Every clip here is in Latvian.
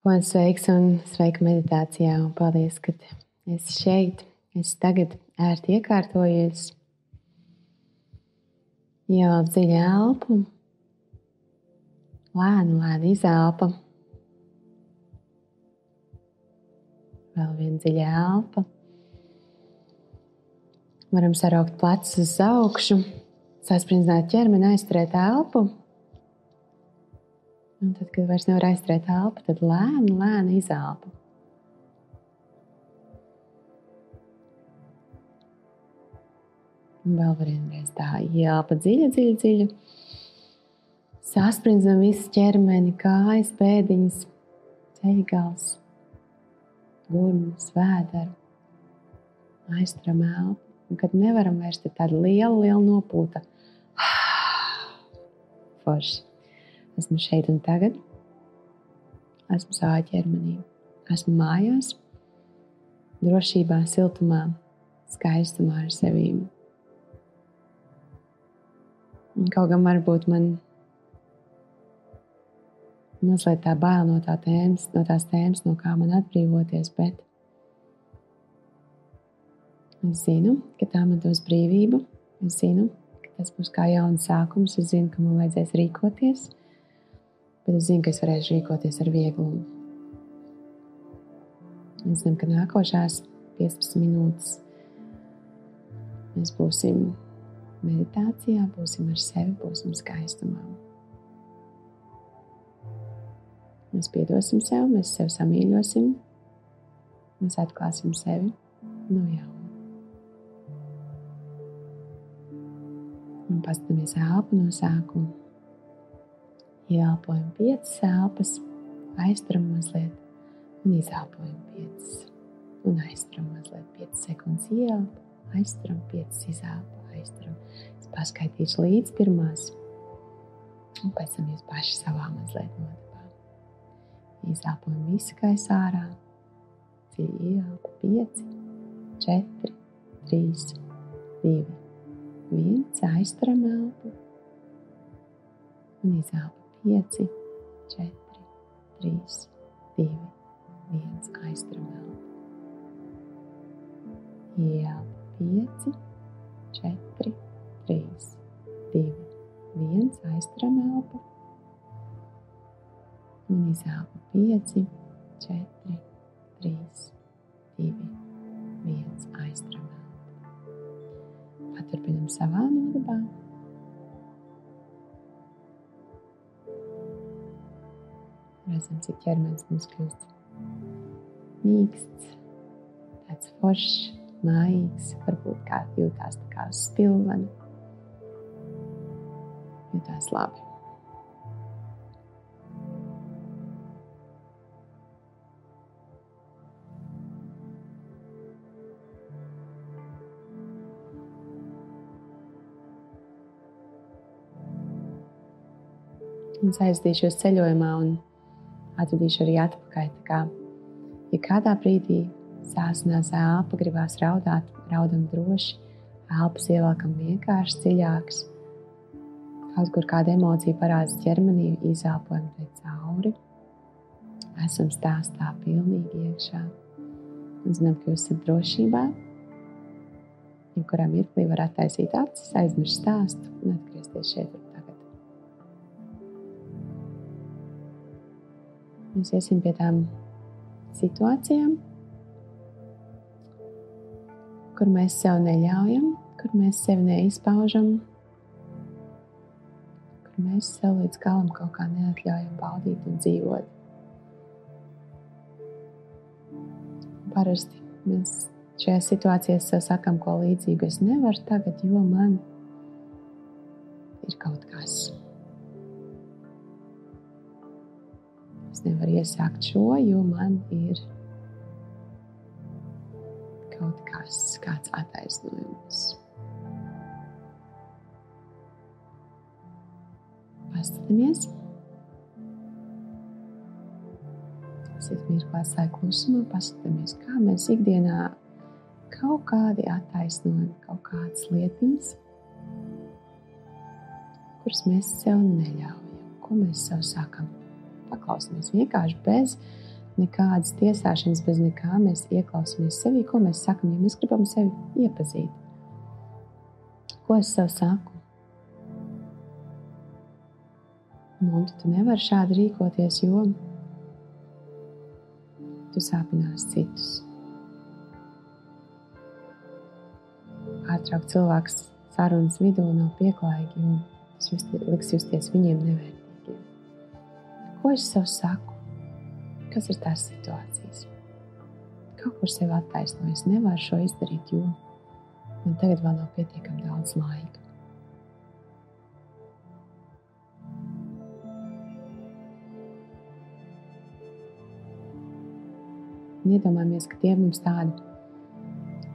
Ko sveiks un sveika meditācijā. Un paldies, ka esi šeit. Es tagad ērti iekārtojies. Jau dziļi elpu. Lēni, lēni izelpa. Vēl viena dziļa elpa. Varam saraukt plecus uz augšu, saspringzināt ķermeni, aizturēt elpu. Un tad, kad vairs nevar aizturēt elpu, tad lēni, lēni izelpa. Un vēl vienreiz tā ielpa dziļa, dziļa, dziļa. Sasprindzam visu ķermeni, kājas, pēdiņas, ceļgals, gurnas, vēderu. Aizturam elpu. Un kad nevaram vairs, tad tāda liela, liela nopūta. Forši. Esmu šeit un tagad. Esmu savā ķermenī. Esmu mājās, drošībā, siltumā, skaistumā ar sevi. Kaut gan varbūt man mazliet tā bail no, tā tēmas, no tās tēmas, no kā man atbrīvoties, bet es zinu, ka tā man dos brīvību. Es zinu, ka tas būs kā jauns sākums. Es zinu, ka man vajadzēs rīkoties bet es zinu, ka es varēšu rīkoties ar vieglumu. Es zinu, ka nākošās 15 minūtes mēs būsim meditācijā, būsim ar sevi, būsim skaistumā. Mēs piedosim sev, mēs sevi samīļosim, mēs atklāsim sevi no jauna. Un paskatāmies elpu no sākuma. Ieelpojam piecas elpas, aizturam mazliet un izelpojam piecas. Un aizturam mazliet piecas sekundes ieelpu, aizturam piecas izelpu, aizturam. Es paskaitīšu līdz pirmās, un pēc tam jūs paši savā mazliet nodabā. Izelpojam visu gaisu ārā, dziļi ieelpu pieci, četri, trīs, divi, viens, aizturam elpu un izelpu 5, 4, 3, 2, 1. Aizturam elpu. Ielpa 5, 4, 3, 2, 1. Aizturam elpu. Un izelpa 5, 4, 3, 2, 1. Aizturam elpu. Paturpinam savā nodabā. Redzam, cik ķermenis mums kļūst mīksts, tāds foršs, mājīgs, varbūt kā jūtās tā kā uz spilvena. Jūtās labi. Un aizdīšos ceļojumā un atvedīšu arī atpakaļ. Kā, ja kādā brīdī sāsinās elpa, gribās raudāt, raudam droši, elpas ievelkam vienkārši dziļāks. Kaut kur kāda emocija parādās ķermenī, izelpojam te cauri. Esam stāstā pilnīgi iekšā. Un zinām, ka jūs esat drošībā. Jebkurā mirklī var attaisīt acis, aizmirst stāstu un atgriezties šeit Mēs iesim pie tām situācijām, kur mēs sev neļaujam, kur mēs sevi neizpaužam, kur mēs sev līdz galam kaut kā neatļaujam baudīt un dzīvot. Parasti mēs šajā situācijā sev sakām, ko līdzīgu es nevaru tagad, jo man ir kaut kas. Es nevaru iesākt šo, jo man ir kaut kas, kāds attaisnojums. Paskatāmies. Esiet mirklā sēž klusumā, paskatāmies, kā mēs ikdienā kaut kādi attaisnojumi, kaut kādas lietiņas, kuras mēs sev neļaujam, ko mēs sev sakam paklausāmies vienkārši bez nekādas tiesāšanas, bez nekā mēs ieklausāmies sevi, ko mēs sakām, ja mēs gribam sevi iepazīt. Ko es sev saku? Un tu nevari šādi rīkoties, jo tu sāpinās citus. Pārtraukt cilvēku sarunas vidū nav pieklājīgi, jo tas liks justies viņiem nevērtīgiem. Ko es sev saku? Kas ir tās situācijas? Kaut kur sev attaisnoju, es nevaru šo izdarīt, jo man tagad vēl nav pietiekami daudz laika. Iedomājamies, ka tie mums tādi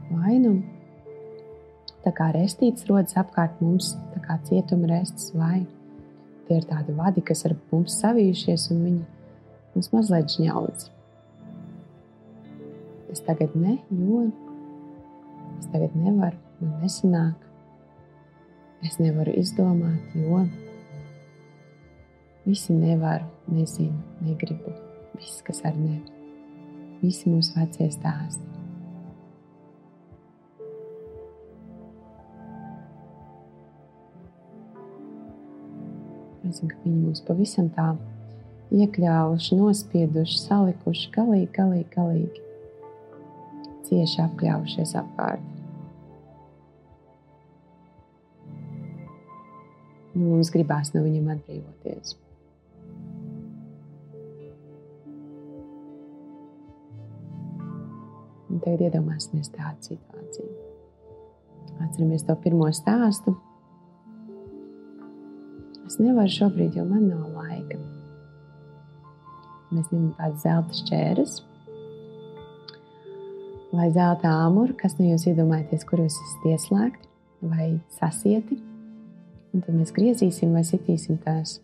vainumi, tā kā restīts rodas apkārt mums, tā kā cietuma restes, vai tie ir tādi vadi, kas ar mums savijušies, un viņi mums mazliet žņaudz. Es tagad ne, jo es tagad nevaru, man nesanāk. Es nevaru izdomāt, jo visi nevaru, nezinu, negribu. Viss, kas ar ne. Visi mūsu vecie stāsti. Es zinu, ka viņi mūs pavisam tā iekļāvuši, nospieduši, salikuši galīgi, galīgi, galīgi. Cieši apkļāvušies apkārt. Nu, mums gribās no viņiem atbrīvoties. Un tagad iedomāsimies tādu situāciju. Atceramies to pirmo stāstu, Es nevaru šobrīd, jo man nav laika. Mēs ņemam tādu zelta šķērs vai zelta āmuru, kas no jūs iedomājaties, kur jūs esat ieslēgti vai sasieti. Un tad mēs griezīsim vai sitīsim tās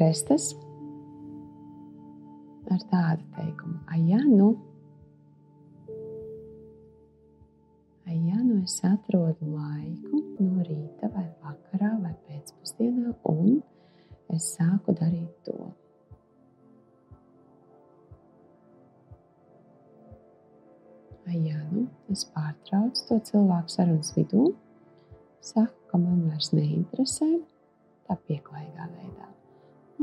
restes ar tādu teikumu. Ai, ja, nu, Ai, ja nu es atrodu laiku no rīta un es sāku darīt to. Ai, ja nu es pārtraucu to cilvēku sarunas vidū, saku, ka man vairs neinteresē tā pieklājīgā veidā.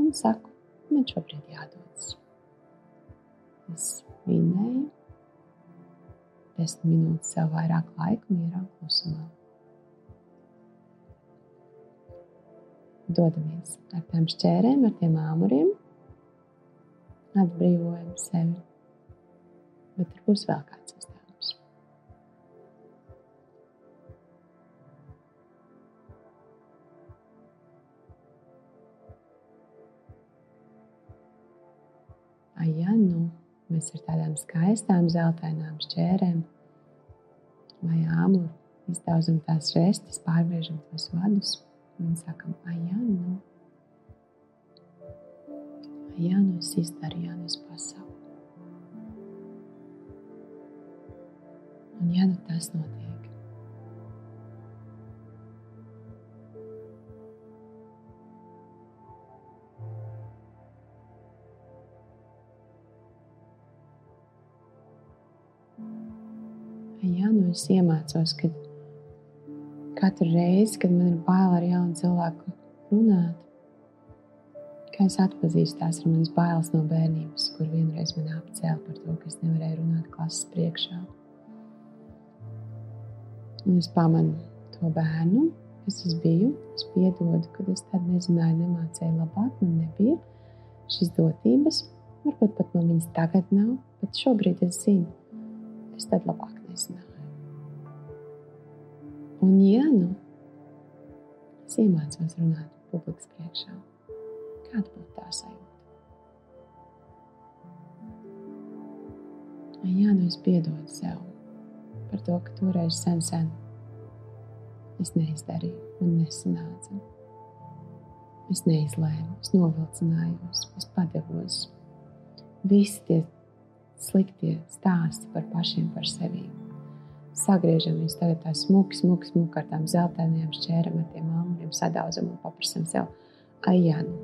Un saku, man šobrīd jādodas. Es minēju, desmit minūtes sev vairāk laika mierā klusumā. Dodamies ar tiem šķērēm, ar tiem āmuriem, atbrīvojam sevi. Bet tur būs vēl kāds uzdevums. Ai, ja nu Mēs ar tādām skaistām zeltainām šķērēm vai āmuru izdauzam tās restes, pārgriežam tos vadus un sakam, ah, jā, nu, ah, jā, nu es izdaru, jā, nu es pasaku. Un ja nu tas notiek, ja nu es iemācos, ka katru reizi, kad man ir bail ar jaunu cilvēku runāt, kā es atpazīstu tās ir manas bailes no bērnības, kur vienreiz man apcēla par to, ka es nevarēju runāt klases priekšā. Un es pamanu to bērnu, kas es biju, es piedodu, kad es tad nezināju, nemācēju labāk, man nebija šīs dotības. Varbūt pat man viņas tagad nav, bet šobrīd es zinu, es tad labāk nezināju. Un, ja nu es iemācos runāt publikas priekšā, kāda būtu tā sajūta? Un, ja nu es piedodu sev par to, ka toreiz sen, sen es neizdarīju un nesanāca. Es neizlēmu, es novilcinājos, es padevos. Visi tie sliktie stāsti par pašiem par sevi. Sagriežam viņus tagad tā smuki, smuki, smuki ar tām zeltainajām šķēram, ar tiem āmuriem, sadauzam un paprasam sev, ai, jā, nu,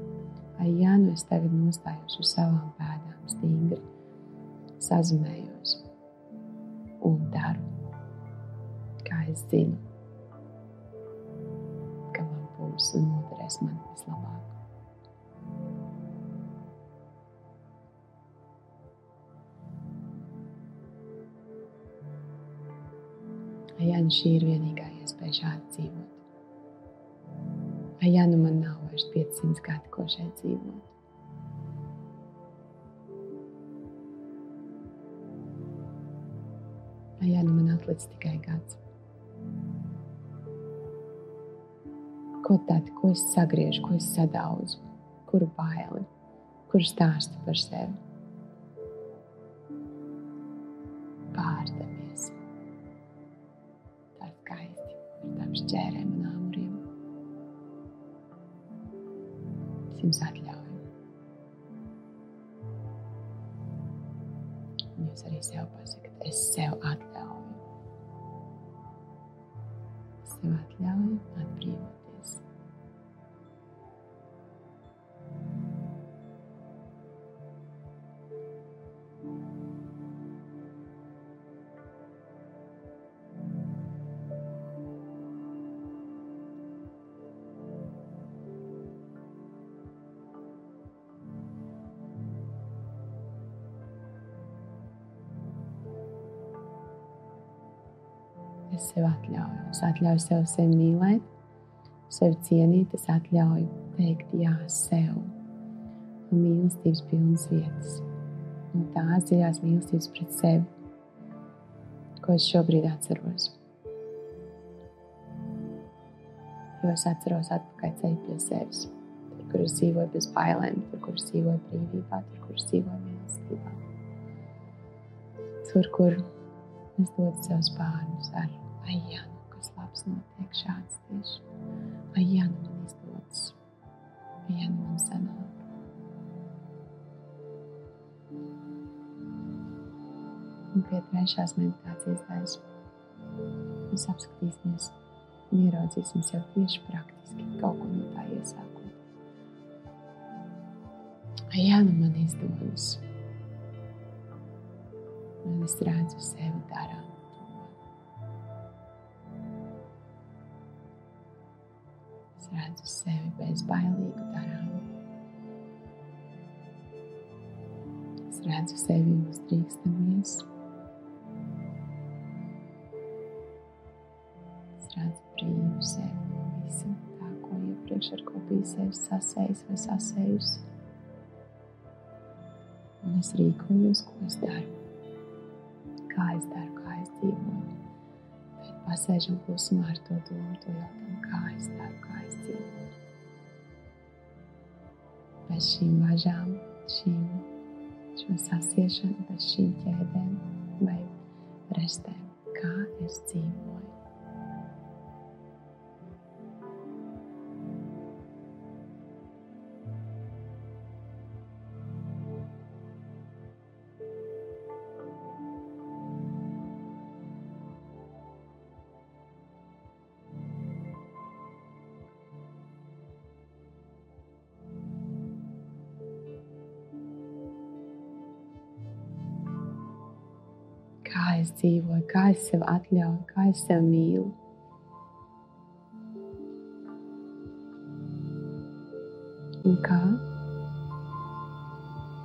ai, jā, nu es tagad nostājos uz savām pēdām stingri sazumējos un daru, kā es zinu, ka man būs un noderēs man vislabāk. Nu šī ir vienīgā iespēja šādi dzīvot, nu man nav vairs 500 gadi, ko šeit dzīvot, nu man atlicis tikai gads. Ko tad, ko es sagriežu, ko es sadauzu, kuru baili, kuru stāstu par sevi. Es sev atļauju. Es atļauju sev sevi mīlēt, sevi cienīt. Es atļauju teikt jā sev. No mīlestības pilnas vietas. No tās dziļās mīlestības pret sevi, ko es šobrīd atceros. Jo es atceros atpakaļ ceļu pie sevis. Tur, kur es dzīvoju bez bailēm, tur, kur es dzīvoju brīvībā, tur, kur es dzīvoju mīlestībā. Tur, kur es dodu sev spārnus ar Ai, jā, nu, kas labs notiek šāds tieši. Ai, jā, nu man izdodas. Ai, jā, nu man sanāk. Un pie trešās meditācijas daļas mēs apskatīsimies un ieraudzīsim sev tieši praktiski kaut ko no tā iesākot. Ai, jā, nu man izdodas. Un es redzu sevi darām. Redzu sevi bezbailīgu darām. Es redzu sevi uzdrīkstamies. Es redzu brīvu sevi no visa tā, ko iepriekš ar ko biju sevi sasējis vai sasējusi. Un es rīkojos, ko es daru, kā es daru, kā es dzīvoju pasēžam klusumā ar to domu, to jautājumu, kā es daru, kā es dzīvoju. Bez šīm važām, šīm, šo sasiešanu, bez šīm ķēdēm vai restēm, kā es dzīvoju. Dzīvoju, kā es sev atļauju, kā es sev mīlu. Un kā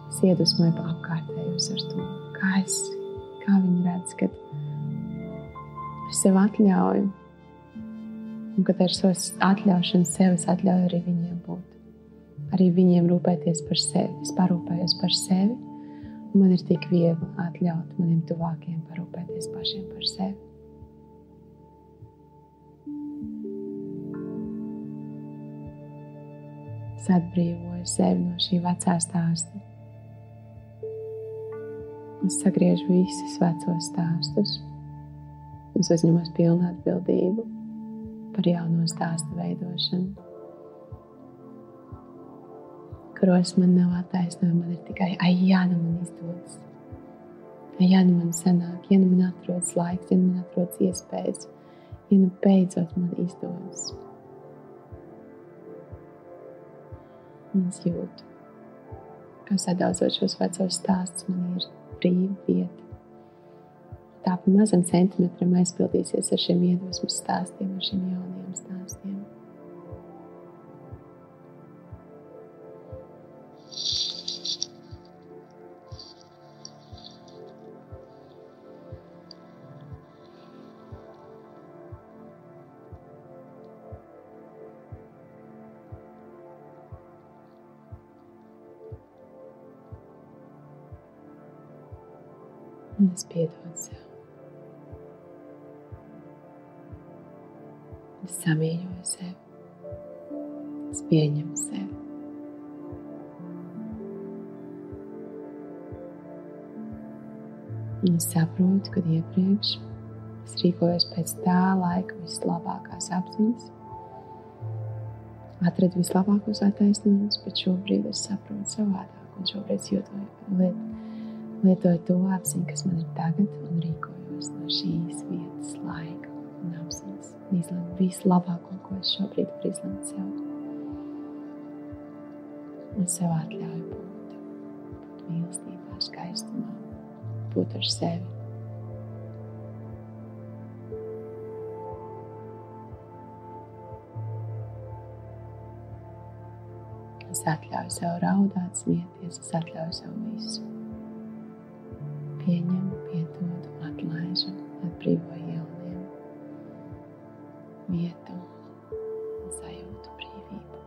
es iedvesmoju apkārtējos ar to, kā, es, kā viņi redz, kad es sev atļauju. Un kad ar šo atļaušanu sev es atļauju arī viņiem būt. Arī viņiem rūpēties par sevi. Es parūpējos par sevi Man ir tik viegli atļaut maniem tuvākiem parūpēties pašiem par sevi. Es atbrīvoju sevi no šī vecā stāsta. Es sagriežu visus vecos stāstus. Es uzņemos pilnu atbildību par jauno stāstu veidošanu kuros man nav attaisnojuma. Man ir tikai, ah, jā, nu man izdodas. Ai, jā, nu man sanāk, ja nu man atrodas laiks, ja nu man atrodas iespējas, ja nu beidzot man izdodas. Un es jūtu, Kā sadaudzot šos vecos stāstus, man ir brīva vieta. Tā pa mazam centimetram aizpildīsies ar šiem iedvesmas stāstiem, ar šiem jauniem stāstiem. Un es piedodu sev. Es samīļoju sevi. Es pieņemu sevi. Un es saprotu, ka iepriekš es rīkojos pēc tā laika vislabākās apziņas, atradu vislabākos attaisnojumus, bet šobrīd es saprotu savādāk. Un šobrīd es jūtos lietu Lietoju to apziņu, kas man ir tagad, un rīkojos no šīs vietas, laika un apziņas. Izlemt vislabāko, ko es šobrīd varu izlemt sev. Un sev atļauju būt, būt mīlestībā, skaistumā, būt ar sevi. Es atļauju sev raudāt, smieties, es atļauju sev visu pieņem, piedod, atlaiž un atbrīvo jauniem vietu un sajūtu brīvību.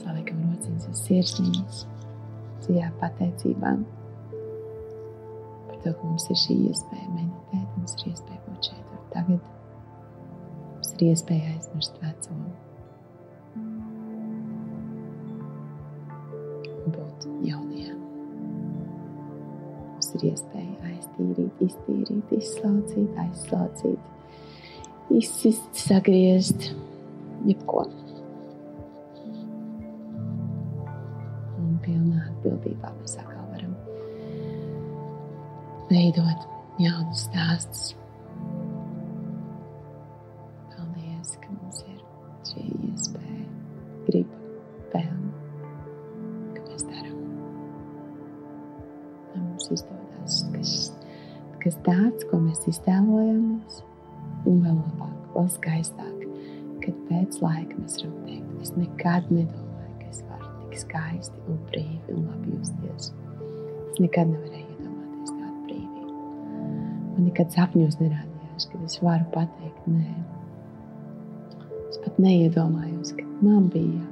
Saliekam rociņas uz sirsniņas, dziļā pateicībā par to, ka mums ir šī iespēja meditēt, mums ir iespēja būt šeit un tagad, mums ir iespēja aizmirst vecumu. Ir iespēja aiztīrīt, iztīrīt, izslaucīt, aizslaucīt, izsist, sagriezt, jebko. Un pilnā atbildībā mēs atkal varam veidot jaunus stāstus. Kas tāds, ko mēs iztēlojamies, un vēl labāk, vēl skaistāk, kad pēc laika mēs varam teikt, es nekad nedomāju, ka es varu tik skaisti un brīvi un labi justies. Es nekad nevarēju iedomāties tādu brīvību. Man nekad sapņos nerādījās, ka es varu pateikt nē. Es pat neiedomājos, ka man bija